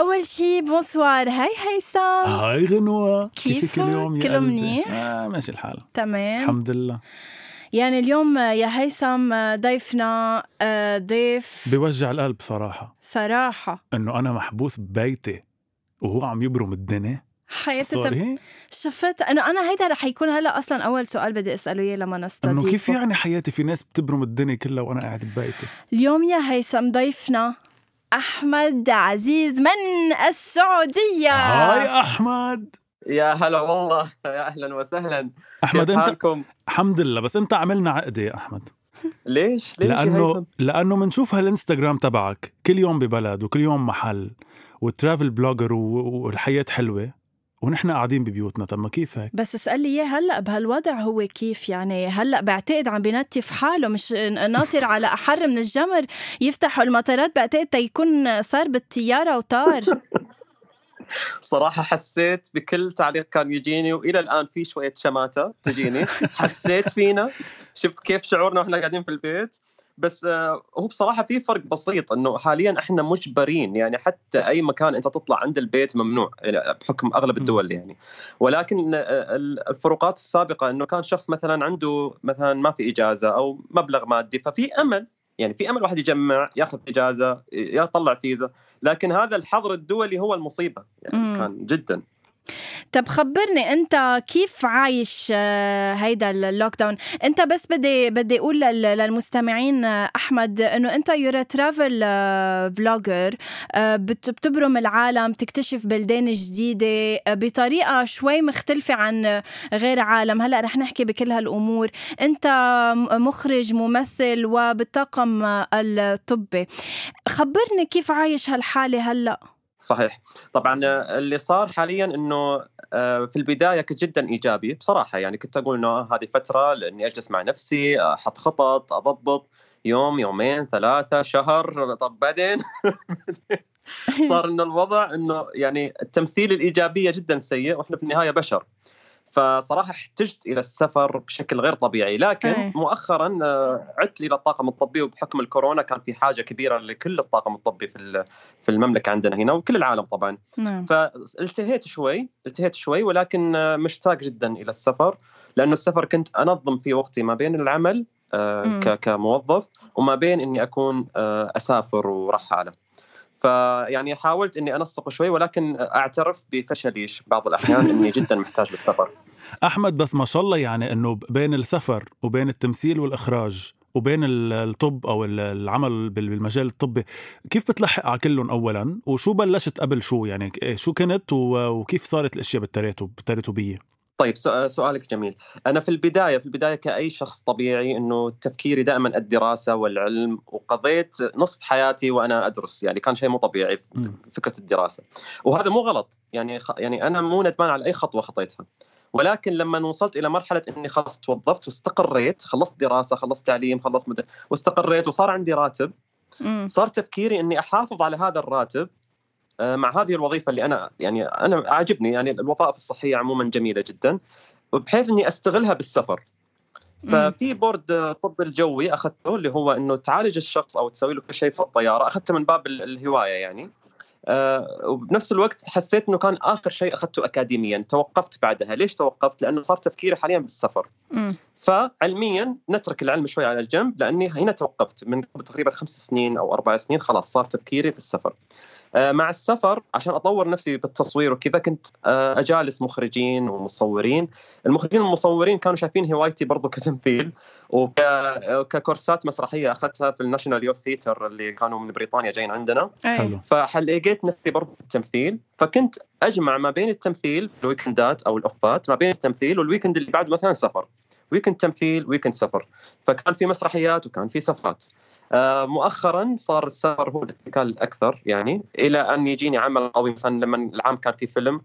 أول شي bonsoir. hi هيثم. hi غنوة. كيفك اليوم يا كله؟ منيح؟ آه ماشي الحال. تمام. الحمد لله. يعني اليوم يا هيثم ضيفنا آه، ضيف بيوجع القلب صراحة. صراحة. إنه أنا محبوس ببيتي وهو عم يبرم الدنيا. حياتي sorry. شفت؟ إنه أنا هيدا رح يكون هلأ أصلا أول سؤال بدي أسأله إياه لما نستضيفه. إنه كيف يعني حياتي في ناس بتبرم الدنيا كلها وأنا قاعد ببيتي؟ اليوم يا هيثم ضيفنا أحمد عزيز من السعودية هاي أحمد يا هلا والله يا أهلا وسهلا أحمد كيف أنت حالكم؟ الحمد لله بس أنت عملنا عقدة يا أحمد ليش؟ ليش هيثم؟ لأنه بنشوف هالإنستغرام تبعك كل يوم ببلد وكل يوم محل وترافل بلوجر و- والحياة حلوة ونحن قاعدين ببيوتنا. طب ما كيف هيك بس اسألي إياه هلأ بهالوضع هو كيف؟ يعني هلأ بعتقد عم بنتف حاله مش ناطر على أحر من الجمر يفتحوا المطارات. بعتقد تيكون صار بالطيارة وطار. صراحة حسيت بكل تعليق كان يجيني وإلى الآن في شوية شماتة تجيني. حسيت فينا. شفت كيف شعورنا وإحنا قاعدين في البيت؟ بس آه، هو بصراحة في فرق بسيط إنه حاليا إحنا مجبرين يعني حتى أي مكان أنت تطلع عند البيت ممنوع يعني بحكم أغلب الدول يعني. ولكن آه، الفروقات السابقة إنه كان شخص مثلا عنده مثلا ما في إجازة أو مبلغ مادي ففي أمل يعني في أمل واحد يجمع يأخذ إجازة يطلع فيزا لكن هذا الحظر الدولي هو المصيبة يعني مم. كان جدا. طب خبرني انت كيف عايش آه، هيدا ال lockdown انت بس بدي بدي أقول لل- للمستمعين آه، أحمد إنه انت you're travel vlogger بتبرم العالم تكتشف بلدان جديدة آه، بطريقة شوي مختلفة عن غير عالم. هلأ رح نحكي بكل هالأمور. انت مخرج ممثل وبالطاقم الطبي. خبرني كيف عايش هالحالة هلأ؟ صحيح. طبعا آه، اللي صار حاليا إنه آه، في البداية كنت جدا إيجابي بصراحة. يعني كنت أقول إنه هذه فترة لأني أجلس مع نفسي أحط خطط أضبط يوم يومين ثلاثة شهر طب بعدين؟ صار إنه الوضع إنه يعني التمثيل الإيجابية جدا سيء وإحنا في النهاية بشر. فصراحة احتجت إلى السفر بشكل غير طبيعي لكن إيه. مؤخرا آه، عدت إلى الطاقم الطبي وبحكم الكورونا كان في حاجة كبيرة لكل الطاقم الطبي في في المملكة عندنا هنا وكل العالم طبعا. نعم. فالتهيت شوي التهيت شوي ولكن آه، مشتاق جدا إلى السفر لأنه السفر كنت أنظم في وقتي ما بين العمل آه، كموظف وما بين إني أكون أسافر ورحاله فيعني حاولت إني أنسق شوي ولكن أعترف بفشلي بعض الأحيان إني جدا محتاج للسفر. أحمد بس ما شاء الله يعني إنه بين السفر وبين التمثيل والإخراج وبين ال- الطب أو ال- العمل بال- بالمجال الطبي كيف بتلحق على كلهم اولا؟ وشو بلشت قبل شو يعني؟ ك- شو كنت وكيف صارت الأشياء بالتراتب بالتراتبيه طيب سؤ- سؤالك جميل أنا في البداية في البداية كأي شخص طبيعي إنه تفكيري دائما الدراسة والعلم وقضيت نصف حياتي وأنا أدرس يعني كان شيء مو طبيعي مم. فكرة الدراسة وهذا مو غلط يعني. يعني أنا مو ندمان على أي خطوة خطيتها ولكن لما وصلت إلى مرحلة إني خلاص توظفت واستقريت خلصت دراسة خلصت تعليم خلصت مد... واستقريت وصار عندي راتب. صار تفكيري إني أحافظ على هذا الراتب مع هذه الوظيفة اللي أنا يعني أنا عاجبني يعني الوظائف الصحية عموما جميلة جدا بحيث إني أستغلها بالسفر. ففي board الطب الجوي أخذته اللي هو إنه تعالج الشخص أو تسوي له كل شيء في الطيارة. أخذته من باب ال- الهواية يعني. آه، وبنفس الوقت حسيت إنه كان آخر شيء أخذته اكاديميا. توقفت بعدها. ليش توقفت؟ لأنه صار تفكيري حاليا بالسفر. فعلميا نترك العلم شوي على الجنب لأني هنا توقفت. من قبل تقريبا خمس سنين أو أربع سنين خلاص صار تفكيري في السفر. آه، مع السفر عشان أطور نفسي بالتصوير وكذا كنت آه، أجالس مخرجين ومصورين. المخرجين والمصورين كانوا شايفين هوايتي برضو كتمثيل. وككورسات مسرحية أخذتها في ال National Youth Theatre اللي كانوا من بريطانيا جايين عندنا. أي. حلو. فلقيت نفسي برضو في التمثيل فكنت أجمع ما بين التمثيل في ال weekend ات أو ال off ات ما بين التمثيل وال weekend اللي بعده مثلا سفر. weekend تمثيل weekend سفر. فكان في مسرحيات وكان في سفرات آه، مؤخرا صار السفر هو الاتكال الأكثر يعني إلى أن يجيني عمل قوي مثلا لما العام كان في فيلم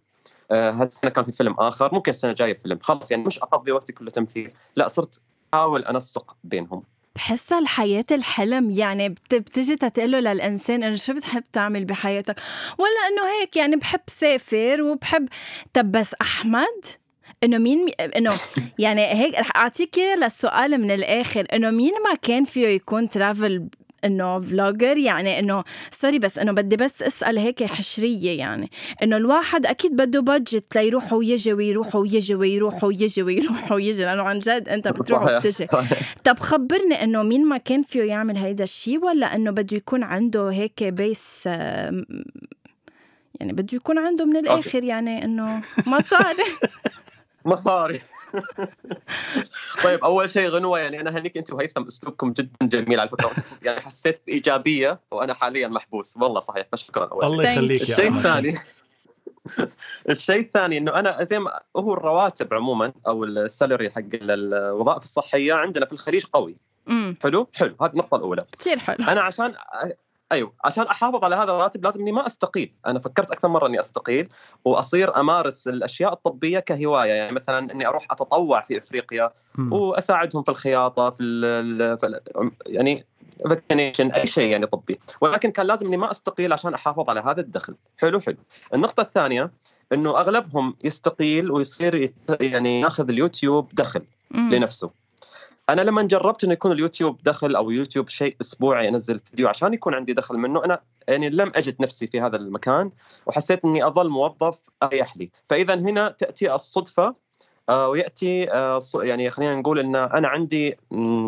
آه، هالسنة كان في فيلم آخر ممكن السنة الجاية فيلم خلاص يعني مش أقضي وقتي كله تمثيل لا صرت أحاول أنسق بينهم. بحسها الحياة الحلم يعني بت- بتجي تقله للإنسان إنه شو بتحب تعمل بحياتك؟ ولا إنه هيك يعني بحب سافر وبحب طب بس أحمد؟ إنه مين إنه يعني هيك رح أعطيك إياه للسؤال من الآخر إنه مين ما كان فيه يكون ترافل إنه فلوجر يعني إنه sorry بس إنه بدي بس أسأل هيك حشرية يعني إنه الواحد أكيد بده budget ليروح ويجي ويروح ويجي ويروح ويجي ويروح ويجي لأنه عن جد أنت بتروح صحيح وبتجي. صحيح. طب خبرني إنه مين ما كان فيه يعمل هيدا الشيء ولا إنه بده يكون عنده هيك base آم، يعني بده يكون عنده من الآخر يعني إنه مصاري مصاري. طيب أول شيء غنوة يعني أنا هنيك أنت وهيثم أسلوبكم جدا جميل على فكرة. يعني حسيت بإيجابية وأنا حاليا محبوس. والله صحيح. فشكرا أول شيء. الله يخليك يا الشيء أحمد. الثاني الشيء الثاني إنه أنا زي ما هو الرواتب عموما أو السالري حق الوظائف الصحية عندنا في الخليج قوي. امم حلو؟ حلو. هذه النقطة الأولى. كثير حلو. أنا عشان أيوه عشان أحافظ على هذا الراتب لازم إني ما أستقيل. أنا فكرت أكثر مرة إني أستقيل وأصير أمارس الأشياء الطبية كهواية يعني مثلا إني أروح أتطوع في إفريقيا. وأساعدهم في الخياطة في, ال في ال يعني vaccination أي شيء يعني طبي. ولكن كان لازم إني ما أستقيل عشان أحافظ على هذا الدخل. حلو حلو. النقطة الثانية إنه أغلبهم يستقيل ويصير يعني ياخذ اليوتيوب دخل. لنفسه. أنا لما جربت إنه يكون اليوتيوب دخل أو يوتيوب شيء أسبوعي أنزل فيديو عشان يكون عندي دخل منه أنا يعني لم أجد نفسي في هذا المكان وحسيت إني أظل موظف أريح لي. فإذا هنا تأتي الصدفة ويأتي آه، ص- يعني خلينا نقول إن أنا عندي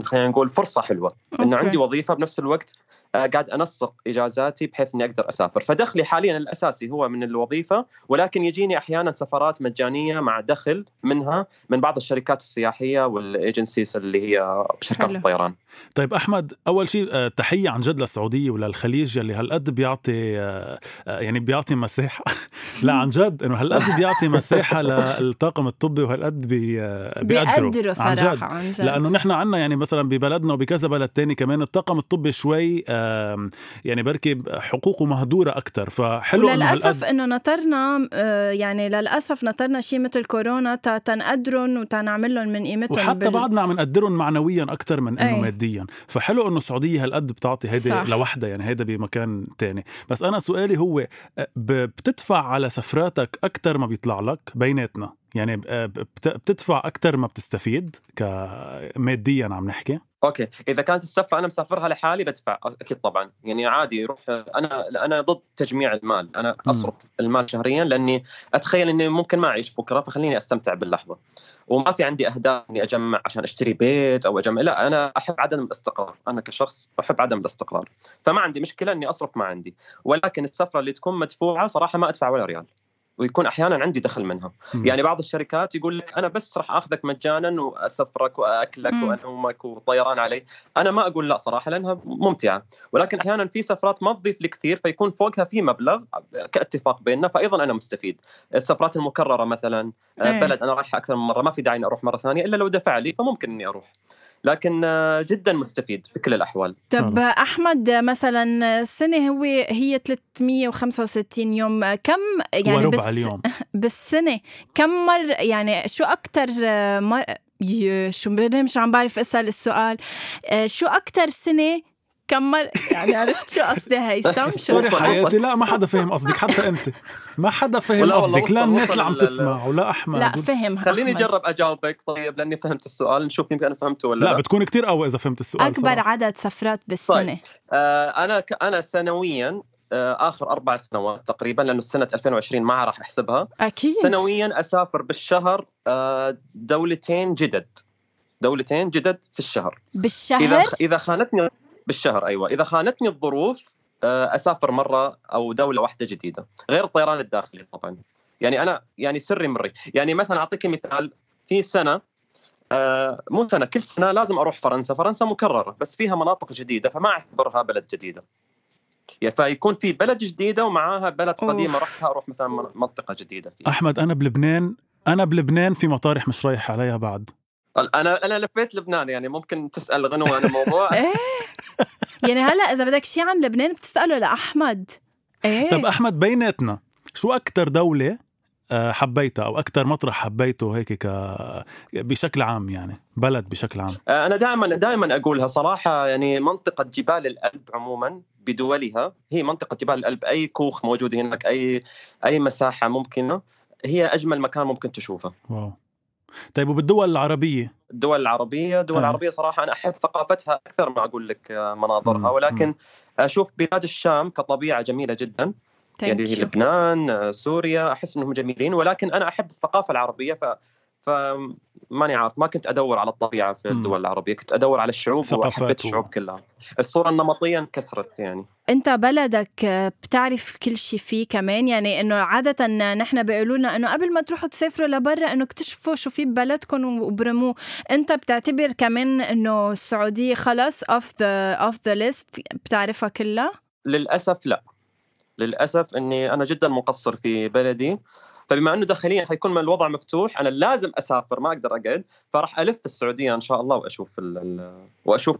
خلينا نقول فرصة حلوة انه okay. عندي وظيفة بنفس الوقت آه، قاعد أنسق إجازاتي بحيث إني أقدر أسافر فدخلي حاليا الأساسي هو من الوظيفة ولكن يجيني أحيانا سفرات مجانية مع دخل منها من بعض الشركات السياحية وال agencies اللي هي شركات حلو. الطيران طيب أحمد أول شيء آه، تحية عن جد للسعودية وللخليج اللي هالقد بيعطي آه، آه، يعني بيعطي مساحة لا عن جد إنه هالقد بيعطي مساحة للطاقم الطبي وهالقد بي آه، بيقدروا. بيقدروا عن جد. صراحة عن جد. لأنه نحن عنا يعني مثلا ببلدنا وبكذا بلد تاني كمان الطاقم الطبي شوي يعني بركي حقوقه مهدورة أكثر فحلو إنه وللأسف هالقد إنه نطرنا آه، يعني للأسف نطرنا شيء مثل كورونا تا تنقدرن وتنعمل لهم من قيمتهم وحتى بال- بعدنا عم نقدرهم معنويا أكثر من إنه أي. ماديا. فحلو إنه السعودية هالقد بتعطي هيدي. لوحدها يعني هيدا بمكان تاني. بس أنا سؤالي هو آه، بتدفع على سفراتك أكثر ما بيطلع لك بيناتنا؟ يعني آه، بت- بتدفع أكثر ما بتستفيد كماديا عم نحكي. أوكي. إذا كانت السفرة أنا مسافرها لحالي بدفع. أكيد طبعا. يعني عادي يروح أنا أنا ضد تجميع المال. أنا. أصرف المال شهريا لأني أتخيل إني ممكن ما أعيش بكرة فخليني أستمتع باللحظة. وما في عندي أهداف إني أجمع عشان أشتري بيت أو أجمع. لا أنا أحب عدم الاستقرار. أنا كشخص أحب عدم الاستقرار. فما عندي مشكلة إني أصرف ما عندي. ولكن السفرة اللي تكون مدفوعة صراحة ما أدفع ولا ريال. ويكون أحيانا عندي دخل منها مم. يعني بعض الشركات يقول لك أنا بس راح آخذك مجانا وأسفرك وأكلك مم. وأنومك وطيران علي أنا ما أقول لا صراحة لأنها ممتعة ولكن أحيانا في سفرات ما تضيف لي كثير فيكون فوقها في مبلغ كاتفاق بيننا فايضا أنا مستفيد السفرات المكررة مثلا إيه. بلد أنا رايح أكثر من مرة ما في داعي إني أروح مرة ثانية إلا لو دفع لي فممكن إني أروح لكن آه، جدا مستفيد في كل الأحوال. طب أحمد مثلا السنة هو هي 365 يوم. كم يعني وربع بس اليوم. بالسنة كم مره يعني شو أكثر مر... يا شو بدي مش عم بعرف أسأل السؤال. آه، شو أكثر سنة كم مرة يعني عرفت شو قصدي هيثم شو حياتي. لا ما حدا فاهم قصدك حتى أنت. ما حدا والله قصدك. لا الناس اللي عم تسمع ولا أحمد. لا فهم خليني. أجرب أجاوبك طيب لأني فهمت السؤال. نشوف يمكن أنا فهمته ولا لا لا, بتكون كتير قوي إذا فهمت السؤال أكبر صراحة. عدد سفرات بالسنة. آه أنا ك... أنا سنويا آه، آخر أربع سنوات تقريبا لأنه سنه 2020 ما راح أحسبها. أكيد. سنويا أسافر بالشهر آه، دولتين جدد. دولتين جدد في الشهر. بالشهر؟ إذا إذا خانتني بالشهر أيوه. إذا خانتني الظروف أسافر مرة أو دولة واحدة جديدة غير الطيران الداخلي طبعا. يعني أنا يعني سري مري. يعني مثلا أعطيك مثال في سنة آه مو سنة كل سنة لازم أروح فرنسا. فرنسا مكررة بس فيها مناطق جديدة فما أعتبرها بلد جديدة. يعني فيكون في بلد جديدة ومعاها بلد. قديمة رحتها أروح مثلا من- منطقة جديدة فيها. أحمد أنا بلبنان أنا بلبنان في مطارح مش رايح عليها بعد. أنا أنا لفيت لبنان يعني ممكن تسأل غنوة عن الموضوع. إيه يعني هلا إذا بدك شيء عن لبنان بتسأله لأحمد. إيه. طب أحمد بيناتنا شو أكثر دولة آه، حبيتها أو أكثر مطرح حبيته هيك ك بشكل عام يعني بلد بشكل عام؟ آه، أنا دائما دائما أقولها صراحة يعني منطقة جبال الألب عموما بدولها هي منطقة جبال الألب أي كوخ موجود هناك أي أي مساحة ممكنة هي أجمل مكان ممكن تشوفه. واو. طيب وبالدول العربية؟ الدول العربية الدول آه. العربية صراحة أنا أحب ثقافتها أكثر ما أقول لك آه، مناظرها. ولكن أشوف بلاد الشام كطبيعة جميلة جدا يعني. لبنان آه، سوريا أحس إنهم جميلين ولكن أنا أحب الثقافة العربية ف ف ماني عارف ما كنت أدور على الطبيعة في. الدول العربية كنت أدور على الشعوب وحبيت الشعوب كلها الصورة النمطية انكسرت يعني انت بلدك آه، بتعرف كل شيء فيه كمان؟ يعني انه عادة نحن بيقولوا لنا انه قبل ما تروحوا تسافروا لبرا انه اكتشفوا شو في ببلدكم وبرمو. انت بتعتبر كمان انه السعودية خلص off the off the list بتعرفها كلها؟ للأسف لا. للأسف إني أنا جدا مقصر في بلدي. فبما إنه داخليا حيكون الوضع مفتوح أنا لازم أسافر ما أقدر أقعد. فراح ألف السعودية إن شاء الله وأشوف ال وأشوف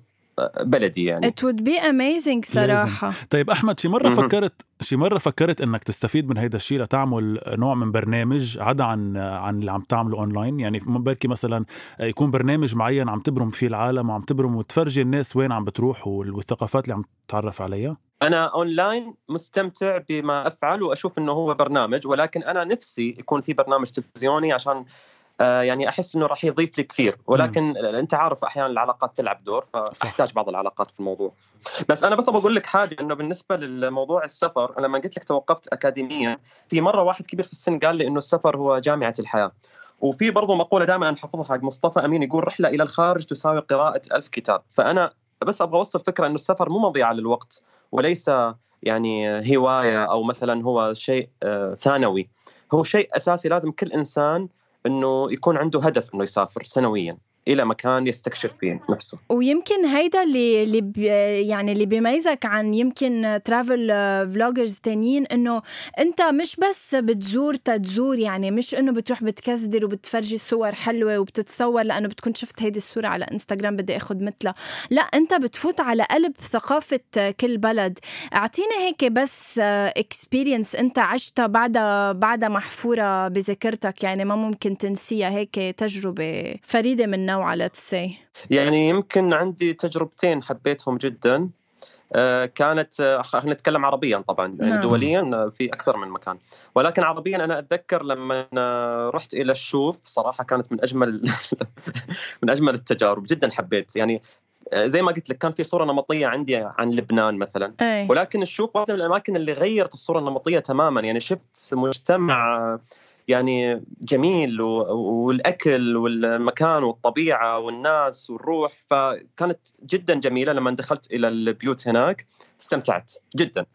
بلدي يعني. It would be amazing صراحة. طيب أحمد شي مرة مهم. فكرت شي مرة فكرت إنك تستفيد من هيدا الشيء لتعمل نوع من برنامج عدا عن عن اللي عم تعمله اونلاين يعني بركي مثلا يكون برنامج معين عم تبرم فيه العالم وعم تبرم وتفرجي الناس وين عم بتروح وال- والثقافات اللي عم تتعرف عليها؟ أنا اونلاين مستمتع بما أفعل وأشوف إنه هو برنامج ولكن أنا نفسي يكون في برنامج تلفزيوني عشان يعني أحس إنه راح يضيف لي كثير. ولكن أنت عارف أحيانا العلاقات تلعب دور فأحتاج بعض العلاقات في الموضوع. بس أنا بس بقول لك حاجة إنه بالنسبة للموضوع السفر أنا لما قلت لك توقفت أكاديميا في مرة واحد كبير في السن قال لي إنه السفر هو جامعة الحياة. وفي برضو مقولة دائما أنا حافظها حق مصطفى أمين يقول رحلة إلى الخارج تساوي قراءة ألف كتاب فأنا بس أبغى أوصل فكرة إنه السفر مو مضيعة للوقت وليس يعني هواية أو مثلا هو شيء آه، ثانوي. هو شيء أساسي لازم كل إنسان إنه يكون عنده هدف إنه يسافر سنويا. إلى مكان يستكشف فيه نفسه. ويمكن هيدا اللي اللي يعني اللي بيميزك عن يمكن ترافل فلوجرز تانيين إنه أنت مش بس بتزور تتزور يعني مش إنه بتروح بتكزدر وبتفرجي صور حلوة وبتتصور لأنه بتكون شفت هيدي الصورة على انستغرام بدي آخذ مثلها. لا أنت بتفوت على قلب ثقافة كل بلد. اعطينا هيك بس experience أنت عشتها بعدها بعدها محفوره بذاكرتك يعني ما ممكن تنسيها هيك تجربة فريدة من نوعها let's see يعني يمكن عندي تجربتين حبيتهم جدا. آه، كانت آه، خلينا نتكلم عربيا طبعا نعم. دوليا آه، في أكثر من مكان. ولكن عربيا أنا أتذكر لما أنا رحت إلى الشوف صراحة كانت من أجمل من أجمل التجارب جدا حبيت. يعني زي ما قلت لك كان في صورة نمطية عندي عن لبنان مثلا. إيه. ولكن الشوف واحدة من الأماكن اللي غيرت الصورة النمطية تماما. يعني شفت مجتمع يعني جميل والأكل والمكان والطبيعة والناس والروح فكانت جدا جميلة لما دخلت إلى البيوت هناك استمتعت جدا.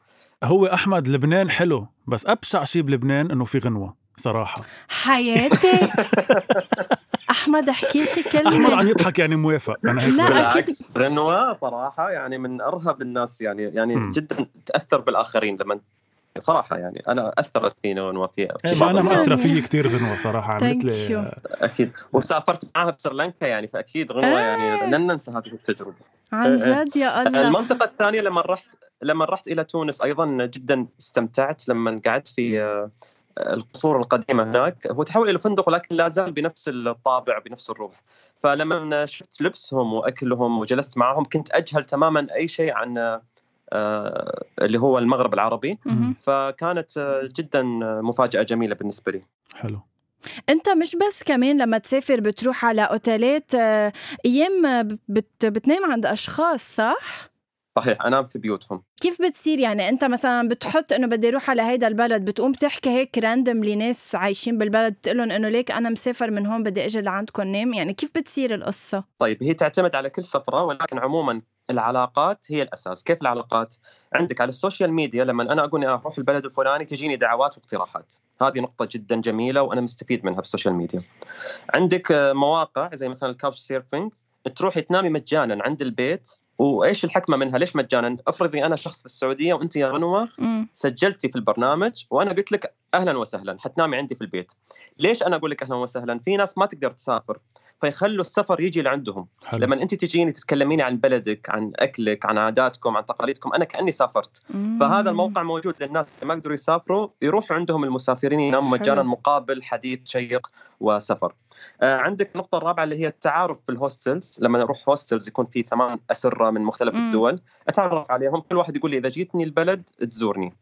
هو أحمد لبنان حلو بس أبشع شيء بلبنان إنه في غنوة صراحة. حياتي. أحمد أحكي شي أحمد عم كلمه يضحك يعني موافق أنا هيك لا،. بالعكس. غنوة صراحة يعني من أرهب الناس يعني يعني مم. جدا تأثر بالآخرين لما صراحة يعني أنا أثرت فينا غنوه في إيه، في أنا. مأثرة فيي كتير غنوة صراحة عملت. لي أكيد وسافرت معاها بسريلانكا يعني فأكيد غنوة إيه. يعني لن ننسى هذه التجربة عن جد يا الله المنطقة الثانية لما رحت لما رحت إلى تونس أيضا جدا استمتعت لما قعدت في آه، القصور القديمة هناك هو تحول إلى فندق ولكن لا زال بنفس الطابع بنفس الروح فلما شفت لبسهم وأكلهم وجلست معهم كنت أجهل تماما أي شيء عن اللي هو المغرب العربي. فكانت آه، جدا مفاجأة جميلة بالنسبة لي حلو أنت مش بس كمان لما تسافر بتروح على أوتيلات آه، أيام بت بتنام عند أشخاص صح؟ صحيح انام في بيوتهم. كيف بتصير يعني؟ أنت مثلا بتحط إنه بدي أروح على هيدا البلد بتقوم بتحكي هيك random لناس عايشين بالبلد بتقول لهم إنه ليك أنا مسافر من هون بدي إجي لعندكم أنام يعني كيف بتصير القصة؟ طيب هي تعتمد على كل سفرة ولكن عموما العلاقات هي الأساس، كيف العلاقات؟ عندك على ال social media لما أنا أقول أنا أروح البلد الفلاني تجيني دعوات واقتراحات، هذه نقطة جدا جميلة وأنا مستفيد منها بال social media. عندك مواقع زي مثلا ال Couchsurfing تروحي تنامي مجانا عند البيت وإيش الحكمة منها؟ ليش مجانا؟ افرضي أنا شخص في السعودية وأنت يا غنوة سجلتي في البرنامج وأنا قلت لك أهلا وسهلا حتنامي عندي في البيت. ليش أنا أقول لك أهلا وسهلا؟ في ناس ما تقدر تسافر فيخلوا السفر يجي لعندهم. حلو. لما انت تجيني تتكلميني عن بلدك عن أكلك عن عاداتكم عن تقاليدكم أنا كأني سافرت. مم. فهذا الموقع موجود للناس اللي ما يقدروا يسافروا يروحوا عندهم المسافرين يناموا مجانا مقابل حديث شيق وسفر. آه عندك النقطة الرابعة اللي هي التعارف في ال hostels لما نروح hostels يكون في ثمان أسرة من مختلف مم. الدول. أتعرف عليهم. كل واحد يقول لي إذا جيتني البلد تزورني.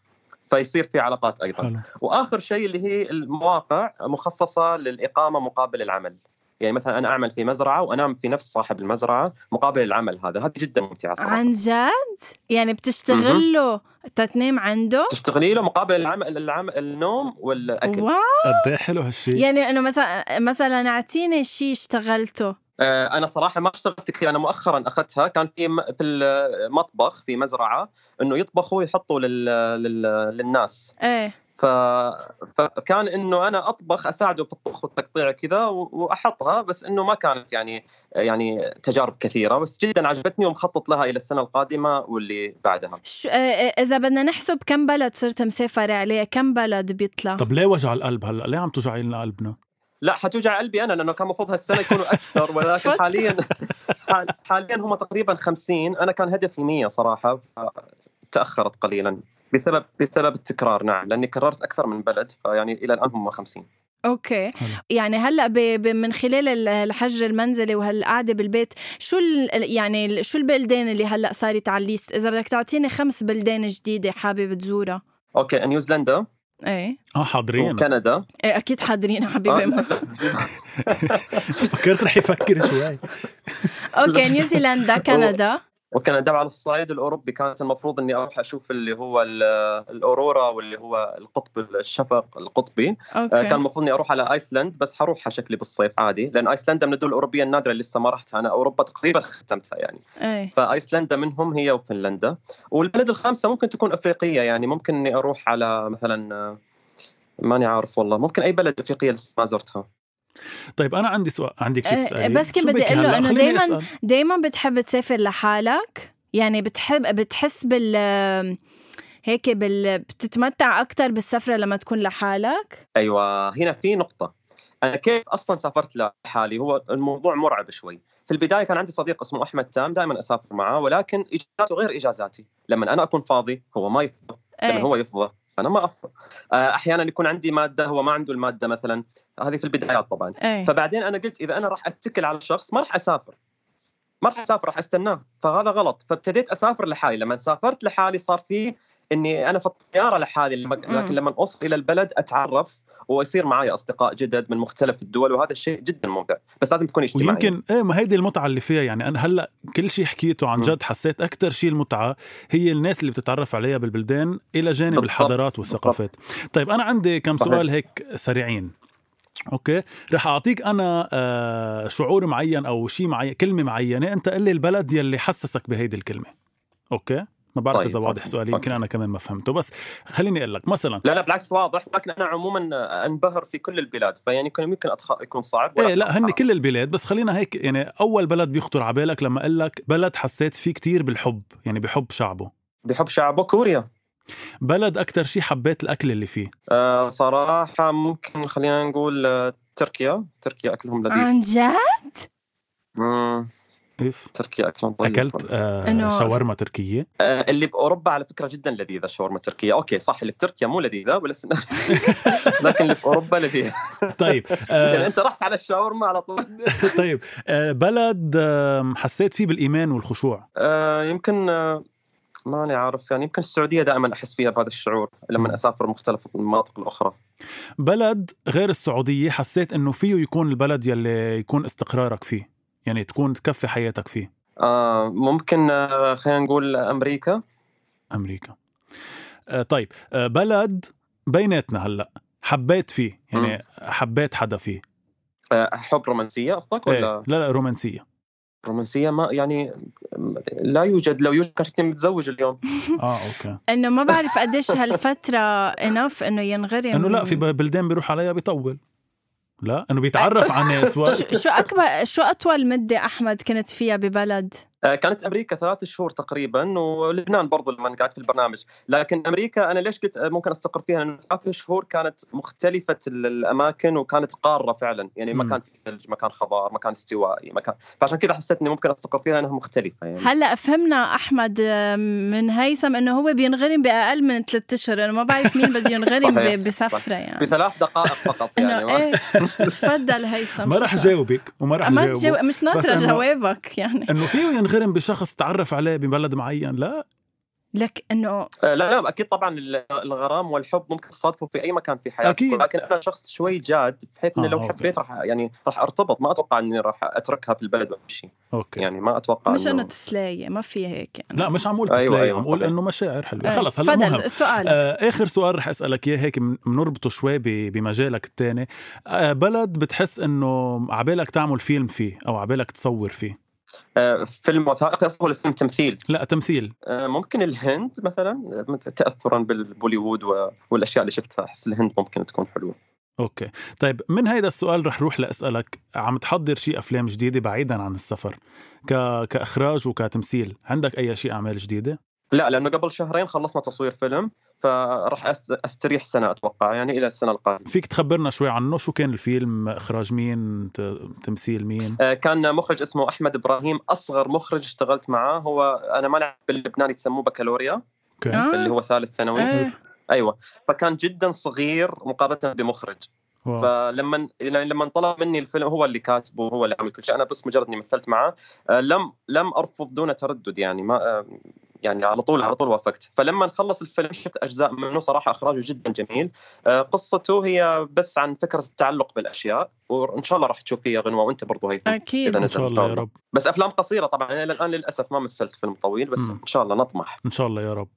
فيصير في علاقات أيضا. حلو. وآخر شيء اللي هي المواقع مخصصة للإقامة مقابل العمل. يعني مثلا أنا أعمل في مزرعة وأنام في نفس صاحب المزرعة مقابل العمل هذا. هذه جدا ممتعه صراحة. عن جد؟ يعني بتشتغل له تتنام عنده؟ تشتغلي له مقابل العمل, العمل النوم والأكل. wow! قد إيه حلو هالشيء يعني انه مثلا مثلا أعطيني شيء اشتغلته. آه، أنا صراحة ما اشتغلت كثير. أنا مؤخرا أخذتها. كان في في المطبخ في مزرعة إنه يطبخوا ويحطوا لل... لل... للناس. إيه. ف... فكان إنه أنا أطبخ أساعده في الطبخ والتقطيع كذا وأحطها بس إنه ما كانت يعني يعني تجارب كثيرة بس جدا عجبتني ومخطط لها إلى السنة القادمة واللي بعدها. شو آه، آه، إذا بدنا نحسب كم بلد صرت مسافر عليه كم بلد بيطلع؟ طب ليه وجع القلب هلا؟ ليه عم توجعي لنا قلبنا؟ لا حتوجع قلبي أنا لأنه كان المفروض هالسنة يكونوا أكثر ولكن حاليا حاليا هم تقريبا 50 أنا كان هدفي 100 صراحة تأخرت قليلا. بسبب بسبب التكرار نعم. لأني كررت أكثر من بلد فيعني إلى الآن هم 50 okay. يعني هلأ من خلال الحجر المنزلي وهالقعدة بالبيت شو يعني شو البلدان اللي هلأ صارت على ال list؟ إذا بدك تعطيني خمس بلدان جديدة حابب تزورها. okay نيوزيلندا. إيه. آه حاضرين. وكندا. إيه أكيد حاضرين حبيبي. آه. فكرت رح يفكر شوي. okay نيوزيلندا كندا. وكندا على الصعيد الأوروبي كانت المفروض إني أروح أشوف اللي هو الأورورا واللي هو القطب الشفق القطبي. آه، okay. كان المفروض إني أروح على أيسلند بس حروحها شكلي بالصيف عادي لأن أيسلندا من الدول الأوروبية النادرة اللي لسه ما رحتها. أنا أوروبا تقريبا ختمتها يعني. أي. فأيسلندا منهم هي وفنلندا. والبلد الخامسة ممكن تكون أفريقية يعني. ممكن إني أروح على مثلا آه، ماني عارف والله. ممكن أي بلد أفريقية لسه ما زرتها. طيب أنا عندي سؤال عندك شيء تسألي. بس كنت بدي أقول له إنه دائما دائما بتحب تسافر لحالك؟ يعني بتحب بتحس بال هيك بال... بتتمتع أكثر بالسفرة لما تكون لحالك؟ أيوه هنا في نقطة. أنا كيف أصلا سافرت لحالي؟ هو الموضوع مرعب شوي. في البداية كان عندي صديق اسمه أحمد تام دائما أسافر معاه ولكن إجازاته غير إجازاتي. لما أنا أكون فاضي هو ما يفضى. لما إيه. هو يفضى أنا ما افضل آه، أحيانا يكون عندي مادة هو ما عنده المادة مثلا. هذه في البدايات طبعا. أي. فبعدين أنا قلت إذا أنا راح أتكل على شخص ما راح أسافر. ما راح أسافر راح أستناه. فهذا غلط. فابتديت أسافر لحالي. لما سافرت لحالي صار في إني أنا في الطيارة لحالي لكن لما أوصل إلى البلد أتعرف ويصير معي أصدقاء جدد من مختلف الدول وهذا الشيء جدا ممتع بس لازم تكون اجتماعي. ويمكن إيه ما هيدي المتعة اللي فيها يعني أنا هلأ كل شيء حكيته عن جد حسيت أكثر شيء المتعة هي الناس اللي بتتعرف عليها بالبلدان إلى جانب بالضبط. الحضارات والثقافات. بالضبط. طيب أنا عندي كم سؤال هيك سريعين. okay؟ رح أعطيك أنا آه شعور معين أو شيء معين كلمة معينة أنت قل لي البلد يلي حسسك بهيدي الكلمة. okay؟ ما بعرف طيب. اذا واضح سؤالي يمكن أنا كمان ما فهمته. بس خليني أقول لك مثلا لا لا بالعكس واضح. لكن أنا عموما أنبهر في كل البلاد فيعني يمكن أدخل يكون صعب إيه لا هن كل البلاد بس خلينا هيك يعني أول بلد بيخطر على بالك لما أقول لك بلد حسيت فيه كتير بالحب يعني بحب شعبه. بحب شعبه. كوريا. بلد أكتر شيء حبيت الأكل اللي فيه. آه صراحة ممكن خلينا نقول آه، تركيا. تركيا أكلهم لذيذ. عن جد؟ تركيا اكلهم طيب أكلت آه شاورما تركية. آه اللي بأوروبا على فكرة جدا لذيذة الشاورما التركيه okay صح اللي في تركيا مو لذيذة بس لكن اللي في أوروبا لذيذة. طيب آه يعني أنت رحت على الشاورما على طول. طيب آه بلد آه حسيت فيه بالإيمان والخشوع. آه يمكن آه ماني عارف يعني يمكن السعودية دائما أحس فيها بهذا الشعور لما أسافر مختلف المناطق الأخرى. بلد غير السعودية حسيت إنه فيه يكون البلد يلي يكون استقرارك فيه. يعني تكون تكفي حياتك فيه. آه ممكن آه خلينا نقول أمريكا. أمريكا. آه طيب آه بلد بيناتنا هلأ حبيت فيه يعني حبيت حدا فيه. آه حب رومانسية قصدك ولا؟ إيه. لا لا رومانسية. رومانسية ما يعني لا يوجد لو يوجد كان متزوج اليوم. آه أوكي. إنه ما بعرف قديش هالفترة انف إنه ينغرم. إنه لا في بلدان بيروح عليها بيطول. لا إنه بيتعرف على ناس شو أكبر شو أطول مدة أحمد كنت فيها ببلد؟ كانت أمريكا ثلاث شهور تقريبا ولبنان برضو لما قعدت في البرنامج. لكن أمريكا أنا ليش قلت ممكن أستقر فيها؟ لأن ثلاث شهور كانت مختلفة الأماكن وكانت قارة فعلا. يعني مكان في ثلج مكان خضار مكان استوائي مكان. فعشان كذا حسيت إني ممكن أستقر فيها انها مختلفة يعني. هلأ فهمنا أحمد من هيثم إنه هو بينغرم بأقل من ثلاث أشهر. أنا ما بعرف مين بده ينغرم بسفرة يعني. بثلاث دقائق فقط يعني إيه تفضل هيثم ما راح جاوبك وما راح جاوبك مش ناطرة جوابك يعني. إنه فيه ينغرم بشخص تعرف عليه ببلد معين؟ لا. لك إنه آه، لا لا أكيد طبعا الغرام والحب ممكن تصادفوا في أي مكان في حياتك أكيد. لكن أنا شخص شوي جاد بحيث إنه آه لو حبيت راح يعني راح أرتبط ما أتوقع إني راح أتركها في البلد وامشي أوكي. يعني ما أتوقع مش إنه تسلايه ما في هيك يعني. لا مش عم أقول تسلايه أيوة أيوة عم أقول إنه مشاعر حلوة. أيوة. خلص هلا مهم السؤال آه آخر سؤال رح أسألك إياه هيك بنربطه شوي بمجالك الثاني آه بلد بتحس إنه عبالك تعمل فيلم فيه أو عبالك تصور فيه؟ فيلم وثائقي أصلا ولا فيلم تمثيل؟ لا تمثيل. آه، ممكن الهند مثلا تاثرا ببوليوود والأشياء اللي شفتها أحس الهند ممكن تكون حلوة. okay. طيب من هيدا السؤال رح روح لأسألك. عم تحضر شيء أفلام جديدة بعيدا عن السفر ك... كإخراج وكتمثيل عندك أي شيء أعمال جديدة؟ لا لأنه قبل شهرين خلصنا تصوير فيلم فراح أستريح سنة أتوقع يعني إلى السنة القادمة فيك تخبرنا شوي عنه شو كان الفيلم إخراج مين تمثيل مين آه، كان مخرج اسمه أحمد إبراهيم أصغر مخرج اشتغلت معاه هو أنا ما باللبناني يسموه بكالوريا okay. اللي هو ثالث ثانوي آه. أيوه فكان جدا صغير مقارنة بمخرج واو. فلما لما طلب مني الفيلم هو اللي كاتبه وهو اللي عامل كل شيء أنا بس مجرد إني مثلت معاه آه، لم لم أرفض دون تردد يعني ما يعني على طول على طول وافقت. فلما نخلص الفيلم شفت أجزاء منه صراحة إخراجه جدا جميل. آه، قصته هي بس عن فكرة التعلق بالأشياء وإن شاء الله راح تشوف فيها غنوة وأنت برضو هيثم أكيد. إذا إن شاء الله يا رب. بس أفلام قصيرة طبعا إلى الآن للأسف ما مثلت فيلم طويل بس م. إن شاء الله نطمح إن شاء الله يا رب.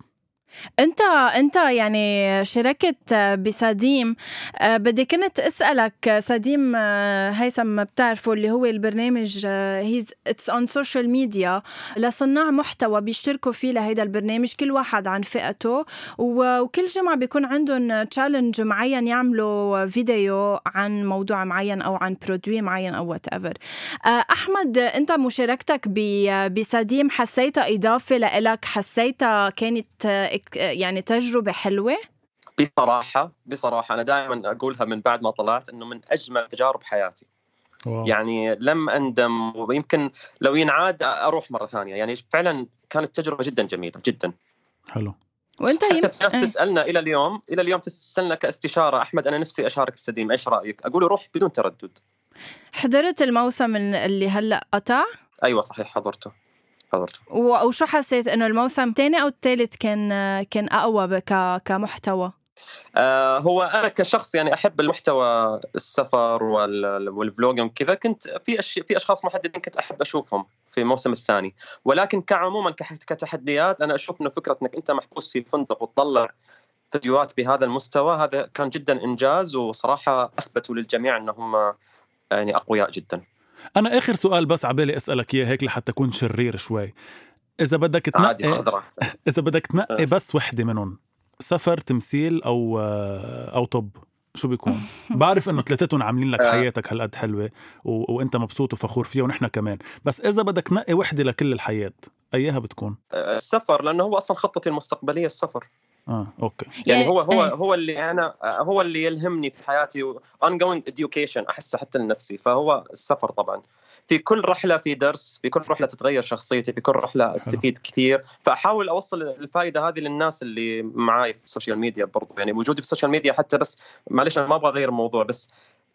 انت انت يعني شاركت بسديم آه، بدي كنت اسألك سديم آه، هيثم بتعرفوا اللي هو البرنامج has its own social media لصناع محتوى بيشتركوا فيه لهيدا البرنامج كل واحد عن فئته وكل جمعة بيكون عندهم challenge معين يعملوا فيديو عن موضوع معين أو عن produit معين أو whatever آه، أحمد أنت مشاركتك بسديم حسيتها إضافة لإلك؟ حسيتها كانت يعني تجربة حلوة؟ بصراحة بصراحة أنا دائما أقولها من بعد ما طلعت إنه من أجمل تجارب حياتي. واو. يعني لم أندم ويمكن لو ينعاد أروح مرة ثانية. يعني فعلا كانت تجربة جدا جميلة جدا. حلو. وأنت حتى في ناس تسألنا إلى اليوم إلى اليوم تسألنا كاستشارة أحمد أنا نفسي أشارك بسديم إيش رأيك؟ أقول روح بدون تردد. حضرت الموسم اللي هلأ قطع؟ أيوه صحيح حضرته. حضرته. وشو حسيت إنه الموسم الثاني أو الثالث كان كان أقوى كمحتوى؟ آه هو أنا كشخص يعني أحب المحتوى السفر والفلوجينج وكذا كنت في أش... في أشخاص محددين كنت أحب أشوفهم في الموسم الثاني. ولكن كعموما كتحديات أنا أشوف إنه فكرة إنك أنت محبوس في فندق وتطلع فيديوهات بهذا المستوى هذا كان جدا إنجاز وصراحة أثبتوا للجميع إنهم يعني أقوياء جدا. أنا آخر سؤال بس عبالي أسألك إياه هيك لحتى أكون شرير شوي إذا بدك تنقي إذا بدك تنقي بس وحدة منهم سفر تمثيل أو أو طب شو بيكون؟ بعرف إنه ثلاثتهم عاملين لك آه. حياتك هالقد حلوة و... وأنت مبسوط وفخور فيها ونحن كمان، بس إذا بدك تنقي وحدة لكل الحياة، أياها بتكون؟ آه، السفر لأنه هو أصلا خطتي المستقبلية السفر. آه okay. يعني هو هو إيه. هو اللي أنا هو اللي يلهمني في حياتي ongoing education أحسه حتى لنفسي. فهو السفر طبعا. في كل رحلة في درس في كل رحلة تتغير شخصيتي في كل رحلة أستفيد كثير. فأحاول أوصل الفائدة هذه للناس اللي معاي في ال social media برضو. يعني وجودي في ال social media حتى بس معلش أنا ما أبغى أغير الموضوع بس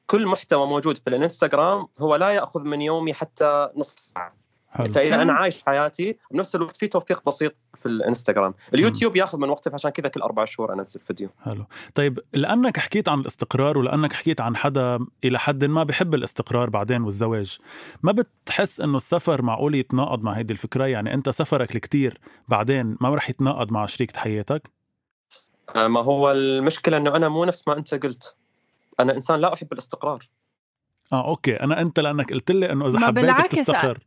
كل محتوى موجود في الإنستغرام هو لا يأخذ من يومي حتى نصف ساعة. حلو. فاذا أنا مم. عايش حياتي بنفس الوقت في توثيق بسيط في الإنستغرام. اليوتيوب ياخذ من وقتي فعشان كذا كل أربع شهور أنزل فيديو. حلو. طيب لأنك حكيت عن الاستقرار ولأنك حكيت عن حدا إلى حد ما بحب الاستقرار بعدين والزواج ما بتحس إنه السفر معقول يتناقض مع هيدي الفكرة؟ يعني أنت سفرك الكتير بعدين ما رح يتناقض مع شريكة حياتك؟ آه، ما هو المشكلة إنه أنا مو نفس ما أنت قلت. أنا إنسان لا أحب الاستقرار. آه okay. أنا أنت لأنك قلت لي إنه إذا ما حبيت بالعكس، بتستقر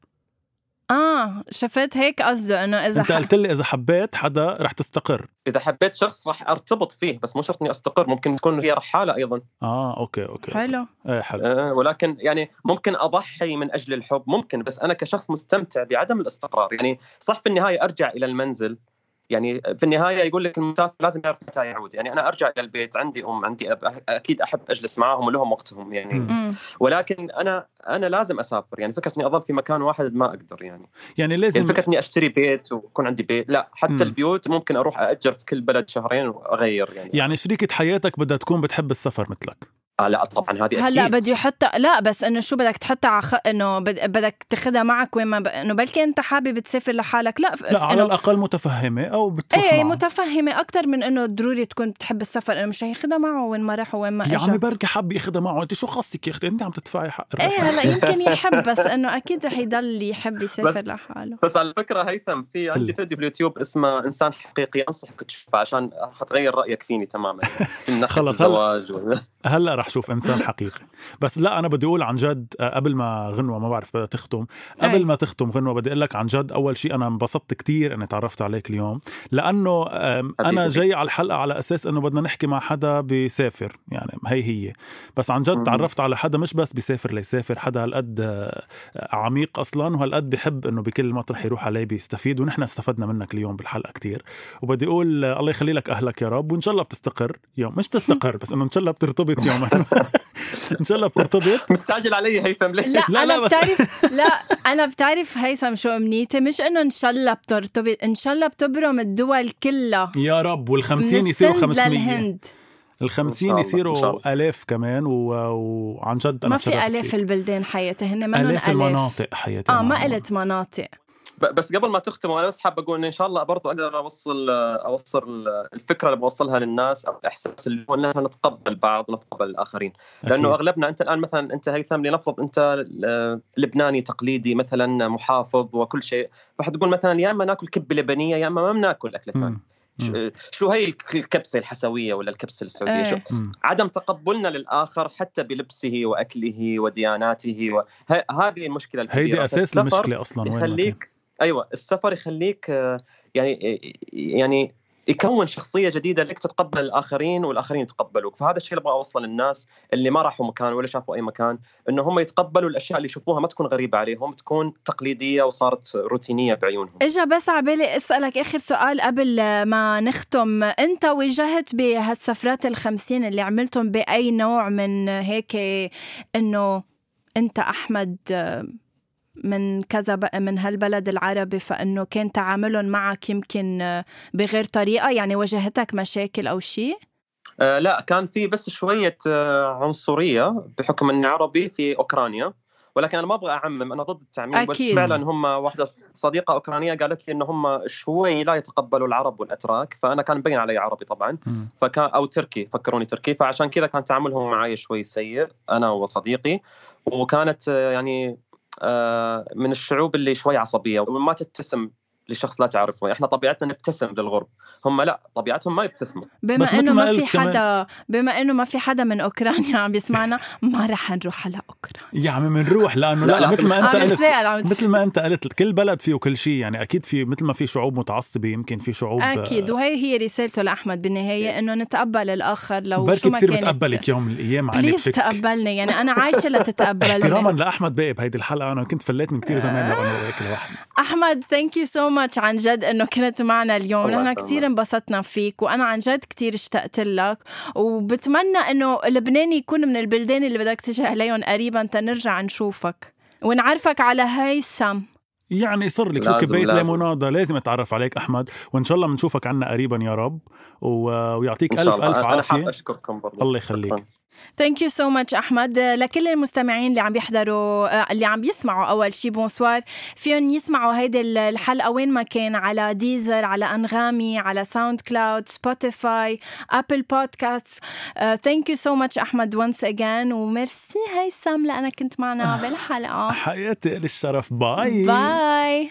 آه شفت هيك قصده إنه إذا أنت قلت لي إذا حبيت حدا رح تستقر. إذا حبيت شخص راح أرتبط فيه بس مو شرط إني أستقر ممكن تكون هي رحاله أيضا. آه okay okay. حلو. إيه حلو. آه، ولكن يعني ممكن أضحي من أجل الحب ممكن بس أنا كشخص مستمتع بعدم الاستقرار. يعني صح في النهاية أرجع إلى المنزل يعني في النهاية يقول لك المسافر لازم يعرف متى يعود يعني أنا أرجع إلى البيت عندي أم عندي أب أكيد أحب أجلس معهم ولهم وقتهم يعني مم. مم. ولكن أنا أنا لازم أسافر يعني فكرة إني أظل في مكان واحد ما أقدر يعني يعني لازم يعني فكرة إني أشتري بيت ويكون عندي بيت لا حتى مم. البيوت ممكن أروح أأجر في كل بلد شهرين وأغير يعني, يعني شريكة حياتك بدها تكون بتحب السفر مثلك آه لا طبعا هذه هلا بده يحطها لا بس إنه شو بدك تحطها على خ... إنه بد... بدك تاخذها معك وين ما ب... إنه بلكي أنت حابب تسافر لحالك لا, ف... لا على إنه... الأقل متفهمة أو بتروح إيه معه. متفهمة أكثر من إنه ضروري تكون بتحب السفر إنه مش هياخذها معه وين ما راح وين ما يا عمي اجى بركي حب ياخذها معه أنت شو خصك يا أختي أنت عم تدفعي حق إيه. هلا يمكن يحب بس إنه أكيد رح يضل يحب بس- يسافر لحاله بس على فكرة هيثم في عندي. فيديو في اليوتيوب اسمه إنسان حقيقي انصحك تشوفه عشان حتغير رأيك فيني تماما من ناحية خلص، هلا. الزواج. هلا رح شوف إنسان حقيقي. بس لا أنا بدي أقول عن جد آه، قبل ما غنوة ما بعرف بدها تختم. قبل. ما تختم غنوة بدي أقول لك عن جد أول شيء أنا انبسطت كتير إني تعرفت عليك اليوم. لأنه أنا. جاي على الحلقة على أساس إنه بدنا نحكي مع حدا بيسافر يعني هي هي. بس عن جد. تعرفت على حدا مش بس بيسافر ليسافر حدا هالقد آه، عميق أصلا وهالقد بحب إنه بكل مطرح يروح عليه بيستفيد ونحن استفدنا منك اليوم بالحلقة كتير. وبدي أقول آه، الله يخلي لك أهلك يا رب وإن شاء الله بتستقر يوم. مش بتستقر بس إنه إن شاء الله بترتبط يوم. إن شاء الله بترتبط مستعجل علي هيثم ليه؟ لا, لا، أنا لا، بس- بتعرف لا أنا بتعرف هيثم شو أمنيتي مش إنه إن شاء الله بترتبط إن شاء الله بتبرم الدول كلها يا رب من وال50 يصيروا السند 500 للهند إن ال50 شاء الله، إن شاء يصيروا الله. آلاف كمان و... وعن جد أنا ما في ألاف فيك. البلدان حياتي هن آلاف ألاف المناطق حياتي آه ما. قلت مناطق بس قبل ما تختم أنا بس حاب أقول إن ان شاء الله برضو أقدر أوصل أوصل الفكرة اللي بوصلها للناس أو الإحساس اللي هو ان إحنا نتقبل بعض ونتقبل الآخرين لأنه أكيد. أغلبنا أنت الآن مثلا أنت هيثم لنفرض أنت لبناني تقليدي مثلا محافظ وكل شيء فحتقول مثلا يا إما ناكل كبة لبنية يا إما ما بناكل. ش- شو هي الك- الكبسة الحسوية ولا الكبسة السعودية شو إيه مم. عدم تقبلنا للآخر حتى بلبسه وأكله ودياناته و... هذه المشكلة الكبيرة هيدي وين ما كان. يخليك أيوه السفر يخليك آه، يعني يعني يكون شخصية جديدة لك تتقبل الآخرين والآخرين يتقبلوك. فهذا الشيء اللي أبغى اوصله للناس اللي ما راحوا مكان ولا شافوا أي مكان إنه هم يتقبلوا الأشياء اللي يشوفوها ما تكون غريبة عليهم تكون تقليدية وصارت روتينية بعيونهم. إجا بس عبالي أسألك آخر سؤال قبل ما نختم. أنت واجهت بهالسفرات الخمسين اللي عملتهم بأي نوع من هيك إنه أنت أحمد من كذا بقى من هالبلد العربي فإنه كان تعاملهم معك يمكن بغير طريقة يعني واجهتك مشاكل أو شيء آه لا كان في بس شوية آه عنصرية بحكم إني عربي في أوكرانيا ولكن أنا ما أبغى أعمم أنا ضد التعميم أكيد. بس فعلا هم واحدة صديقة أوكرانية قالت لي ان هم شوي لا يتقبلوا العرب والأتراك فأنا كان مبين علي عربي طبعا. فكان أو تركي فكروني تركي فعشان كذا كان تعاملهم معي شوي سيء أنا وصديقي وكانت آه، يعني آه، من الشعوب اللي شوي عصبية وما تبتسم لشخص لا تعرفه. إحنا طبيعتنا نبتسم للغرب. هم لا طبيعتهم ما يبتسموا. بما إنه ما ما في كمان- حدا بما إنه ما في حدا من أوكرانيا عم بيسمعنا ما رح نروح على أوكرانيا. يا عمي بنروح لأنه لا, لا، لا، مثل ما أنت عم قلت مثل ما أنت قلت كل بلد فيه كل شيء يعني أكيد في مثل ما في شعوب متعصبة يمكن في شعوب أكيد وهي هي رسالته لأحمد بالنهاية إنه نتقبل الآخر لو بركي شو ما بصير كانت. بتقبلك يوم من الأيام عيني please بشك تقبلني يعني أنا عايشة احتراما لتتقبلني لأحمد باقي بهيدي الحلقة أنا كنت فليت من كثير زمان لو أنا وياك لوحدي أحمد thank you so much عن جد إنه كنت معنا اليوم. نحن. كثير انبسطنا فيك وأنا عن جد كثير اشتقت لك. وبتمنى إنه لبنان يكون من البلدان اللي بدك تجي عليهم قريبا تنرجع نشوفك ونعرفك على هيثم يعني صار لك شو كبايه لازم. ليموناده لازم أتعرف عليك أحمد وإن شاء الله بنشوفك عنا قريبا يا رب و... ويعطيك الف شاء الله. ألف أنا حاب عافية. أشكركم برضو. الله يخليك. thank you so much احمد لكل المستمعين اللي عم بيحضروا اللي عم بيسمعوا أول شي bonsoir فيهم يسمعوا هيدي الحلقة وين ما كان على Deezer على Anghami على SoundCloud Spotify Apple Podcast thank you so much احمد once again و merci هيثم لأنك كنت معنا بالحلقة. حياتي الشرف bye bye